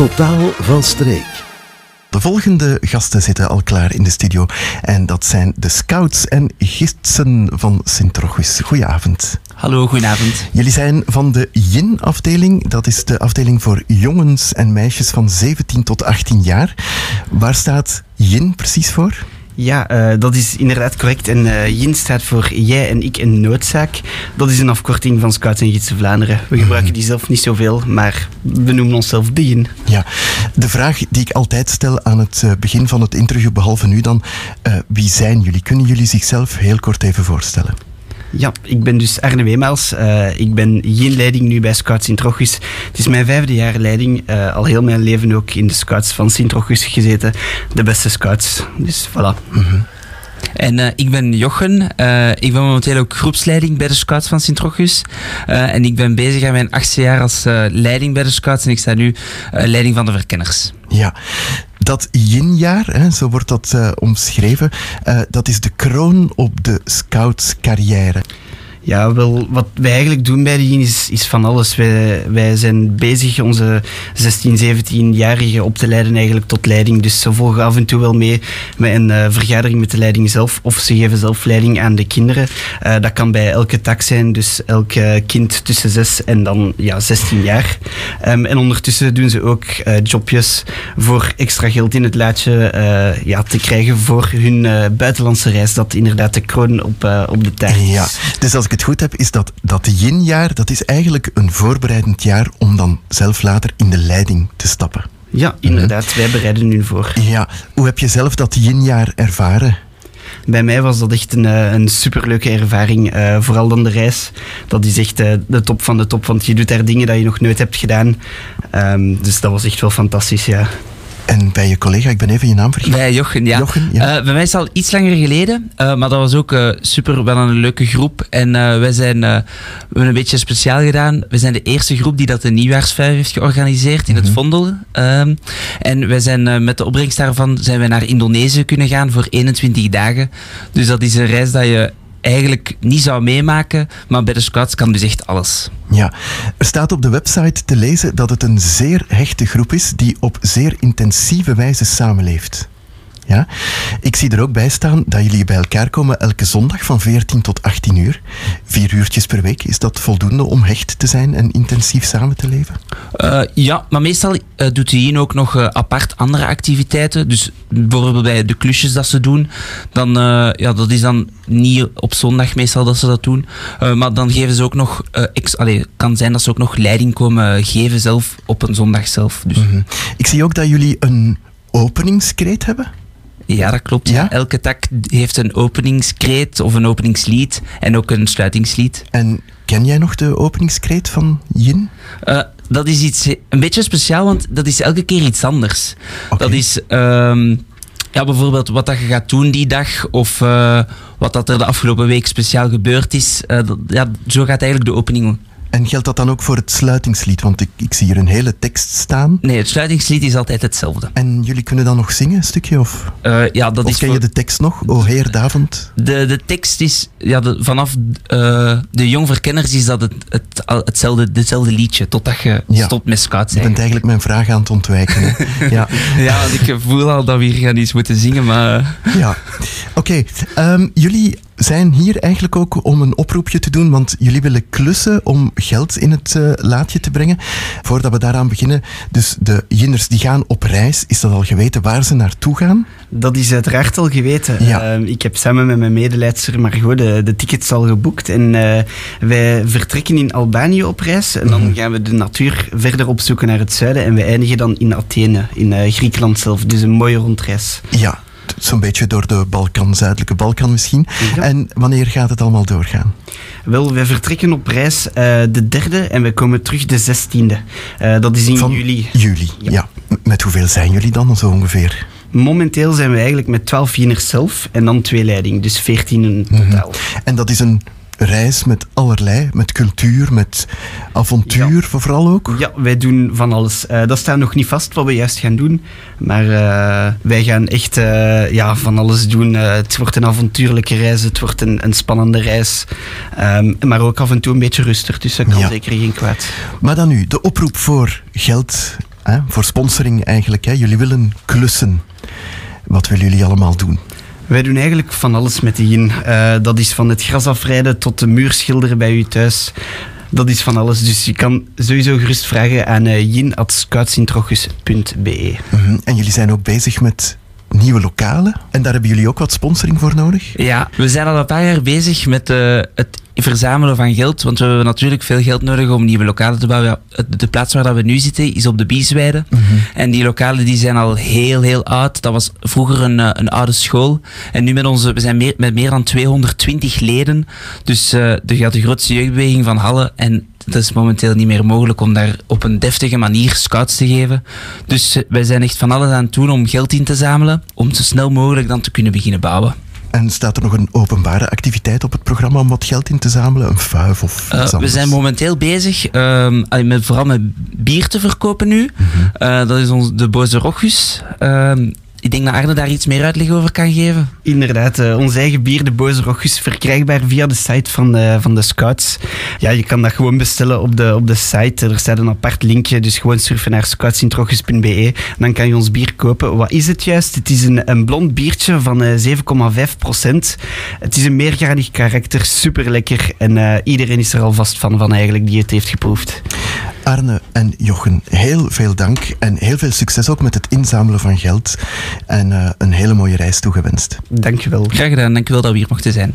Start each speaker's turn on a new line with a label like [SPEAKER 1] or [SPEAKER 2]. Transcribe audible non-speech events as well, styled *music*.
[SPEAKER 1] Totaal van streek.
[SPEAKER 2] De volgende gasten zitten al klaar in de studio. En dat zijn de scouts en gidsen van Sint-Rochus. Goedenavond.
[SPEAKER 3] Hallo, goedenavond.
[SPEAKER 2] Jullie zijn van de JIN-afdeling. Dat is de afdeling voor jongens en meisjes van 17 tot 18 jaar. Waar staat JIN precies voor?
[SPEAKER 3] Ja, uh, dat is inderdaad correct. En uh, JIN staat voor Jij en ik in noodzaak. Dat is een afkorting van Scouts en Gidsen Vlaanderen. We gebruiken die zelf niet zoveel, maar we noemen onszelf de JIN.
[SPEAKER 2] Ja, de vraag die ik altijd stel aan het uh, begin van het interview, behalve nu dan, wie zijn jullie? Kunnen jullie zichzelf heel kort even voorstellen?
[SPEAKER 3] Ja, ik ben dus Arne Weemaals. Uh, ik ben geen leiding nu bij Scouts Sint-Rochus. Het is mijn vijfde jaar leiding. Uh, al heel mijn leven ook in de Scouts van Sint-Rochus gezeten. De beste Scouts. Dus voilà. Mm -hmm.
[SPEAKER 4] En uh, ik ben Jochen. Uh, ik ben momenteel ook groepsleiding bij de Scouts van Sint-Rochus. Uh, en ik ben bezig aan mijn achtste jaar als leiding bij de Scouts. En ik sta nu leiding van de verkenners.
[SPEAKER 2] Ja, dat yin-jaar, zo wordt dat omschreven, dat is de kroon op de scoutscarrière.
[SPEAKER 3] Ja, wel, wat wij eigenlijk doen bij die is, is van alles. Wij, wij zijn bezig onze 16, 17-jarigen op te leiden eigenlijk tot leiding. Dus ze volgen af en toe wel mee met een uh, vergadering met de leiding zelf. Of ze geven zelf leiding aan de kinderen. Uh, dat kan bij elke tak zijn. Dus elk uh, kind tussen 6 en dan ja, 16 jaar. Um, en ondertussen doen ze ook jobjes voor extra geld in het laadje ja, te krijgen voor hun buitenlandse reis. Dat inderdaad de kroon op, op de taart.
[SPEAKER 2] Ja, dus als ik het goed heb, is dat dat yin-jaar, dat is eigenlijk een voorbereidend jaar om dan zelf later in de leiding te stappen.
[SPEAKER 3] Ja, inderdaad. Mm -hmm. Wij bereiden nu voor.
[SPEAKER 2] Ja, hoe heb je zelf dat yin-jaar ervaren?
[SPEAKER 3] Bij mij was dat echt een, een superleuke ervaring. Uh, vooral dan de reis. Dat is echt uh, de top van de top, want je doet daar dingen dat je nog nooit hebt gedaan. Um, dus dat was echt wel fantastisch, ja.
[SPEAKER 2] En bij je collega, ik ben even je naam vergeten.
[SPEAKER 4] Bij Jochen, ja.
[SPEAKER 2] Jochen, ja.
[SPEAKER 4] Uh, bij mij is het al iets langer geleden, uh, maar dat was ook uh, super wel een leuke groep. En wij zijn, we hebben een beetje speciaal gedaan. We zijn de eerste groep die dat de nieuwjaarsvijf heeft georganiseerd in mm -hmm. het Vondel. Ehm, en wij zijn met de opbrengst daarvan zijn we naar Indonesië kunnen gaan voor 21 dagen. Dus dat is een reis dat je eigenlijk niet zou meemaken, maar bij de Scouts kan dus echt alles.
[SPEAKER 2] Ja, er staat op de website te lezen dat het een zeer hechte groep is die op zeer intensieve wijze samenleeft. Ja? Ik zie er ook bij staan dat jullie bij elkaar komen elke zondag van 14 tot 18 uur. Vier uurtjes per week. Is dat voldoende om hecht te zijn en intensief samen te leven?
[SPEAKER 4] Uh, ja, maar meestal uh, doet hij ook nog uh, apart andere activiteiten. Dus bijvoorbeeld bij de klusjes dat ze doen. Dan, ja, dat is dan niet op zondag meestal dat ze dat doen. maar dan geven ze ook nog... ex allee, kan zijn dat ze ook nog leiding komen geven zelf op een zondag zelf. Dus.
[SPEAKER 2] Mm -hmm. Ik zie ook dat jullie een openingskreet hebben.
[SPEAKER 4] Ja, dat klopt. Ja? Elke tak heeft een openingskreet of een openingslied en ook een sluitingslied.
[SPEAKER 2] En ken jij nog de openingskreet van Yin?
[SPEAKER 4] Uh, dat is iets een beetje speciaal, want dat is elke keer iets anders. Okay. Dat is um, ja, bijvoorbeeld wat dat je gaat doen die dag of uh, wat dat er de afgelopen week speciaal gebeurd is. Uh, dat, ja, zo gaat eigenlijk de opening
[SPEAKER 2] en geldt dat dan ook voor het sluitingslied? Want ik, ik zie hier een hele tekst staan.
[SPEAKER 4] Nee, het sluitingslied is altijd hetzelfde.
[SPEAKER 2] En jullie kunnen dan nog zingen, een stukje? Of,
[SPEAKER 4] uh, ja, dat
[SPEAKER 2] of
[SPEAKER 4] is
[SPEAKER 2] ken
[SPEAKER 4] voor...
[SPEAKER 2] je de tekst nog? O Heer Davend?
[SPEAKER 4] De, de tekst is, ja, de, vanaf uh, de jongverkenners is dat het, het, hetzelfde, hetzelfde liedje, totdat je ja. stopt met scout
[SPEAKER 2] Je bent eigenlijk mijn vraag aan het ontwijken. *laughs*
[SPEAKER 4] ja. ja, want ik voel al dat we hier gaan iets moeten zingen, maar...
[SPEAKER 2] ja, oké. Okay. Um, jullie zijn hier eigenlijk ook om een oproepje te doen, want jullie willen klussen om geld in het uh, laadje te brengen. Voordat we daaraan beginnen, dus de jinners die gaan op reis, is dat al geweten waar ze naartoe gaan?
[SPEAKER 3] Dat is uiteraard al geweten.
[SPEAKER 2] Ja.
[SPEAKER 3] Uh, ik heb samen met mijn medeleidster Margot de, de tickets al geboekt en uh, wij vertrekken in Albanië op reis en dan mm -hmm. gaan we de natuur verder opzoeken naar het zuiden en we eindigen dan in Athene, in Griekenland zelf. Dus een mooie rondreis.
[SPEAKER 2] Ja, zo'n beetje door de Balkan, zuidelijke Balkan misschien. Ja. En wanneer gaat het allemaal doorgaan?
[SPEAKER 3] Wel, wij vertrekken op reis uh, de derde en we komen terug de zestiende. Uh, dat is in
[SPEAKER 2] Van
[SPEAKER 3] juli.
[SPEAKER 2] Juli, ja. ja. Met hoeveel zijn jullie dan zo ongeveer?
[SPEAKER 3] Momenteel zijn we eigenlijk met 12 wieners zelf en dan twee leiding, dus 14 in totaal. Mm
[SPEAKER 2] -hmm. En dat is een reis met allerlei, met cultuur, met avontuur ja. vooral ook?
[SPEAKER 3] Ja, wij doen van alles. Uh, dat staat nog niet vast wat we juist gaan doen, maar uh, wij gaan echt uh, ja, van alles doen. het wordt een avontuurlijke reis, het wordt een, een spannende reis, um, maar ook af en toe een beetje rustig, dus dat kan ja. zeker geen kwaad.
[SPEAKER 2] Maar dan nu, de oproep voor geld Hè? Voor sponsoring eigenlijk. Hè? Jullie willen klussen. Wat willen jullie allemaal doen?
[SPEAKER 3] Wij doen eigenlijk van alles met yin. Uh, dat is van het gras afrijden tot de muur schilderen bij u thuis. Dat is van alles. Dus je kan sowieso gerust vragen aan uh, yin.scoutsintrochus.be.
[SPEAKER 2] Mm. En jullie zijn ook bezig met nieuwe lokalen. En daar hebben jullie ook wat sponsoring voor nodig?
[SPEAKER 4] Ja, we zijn al een paar jaar bezig met uh, het verzamelen van geld. Want we hebben natuurlijk veel geld nodig om nieuwe lokalen te bouwen. De plaats waar we nu zitten is op de Biesweide. Mm -hmm. En die lokalen die zijn al heel, heel oud. Dat was vroeger een, een oude school. En nu met onze, we zijn meer, met meer dan 220 leden. Dus uh, gaat de grootste jeugdbeweging van Halle. En het is momenteel niet meer mogelijk om daar op een deftige manier scouts te geven. Dus uh, wij zijn echt van alles aan het doen om geld in te zamelen. Om zo snel mogelijk dan te kunnen beginnen bouwen.
[SPEAKER 2] En staat er nog een openbare activiteit op het programma om wat geld in te zamelen? Een fuif of
[SPEAKER 4] uh, We zijn momenteel bezig, uh, met, vooral met bier te verkopen nu. Mm -hmm. uh, dat is ons, de Boze Rochus. Ik denk dat Arne daar iets meer uitleg over kan geven.
[SPEAKER 3] Inderdaad, uh, ons eigen bier, de Boze Rochus, verkrijgbaar via de site van de, van de Scouts. Ja, je kan dat gewoon bestellen op de, op de site. Er staat een apart linkje, dus gewoon surfen naar scoutsintrochus.be. Dan kan je ons bier kopen. Wat is het juist? Het is een, een blond biertje van uh, 7,5 procent. Het is een meergradig karakter, super lekker. En uh, iedereen is er alvast van, van eigenlijk die het heeft geproefd.
[SPEAKER 2] Arne en Jochen, heel veel dank en heel veel succes ook met het inzamelen van geld. En uh, een hele mooie reis toegewenst.
[SPEAKER 3] Dankjewel.
[SPEAKER 4] Graag gedaan, dankjewel dat we hier mochten zijn.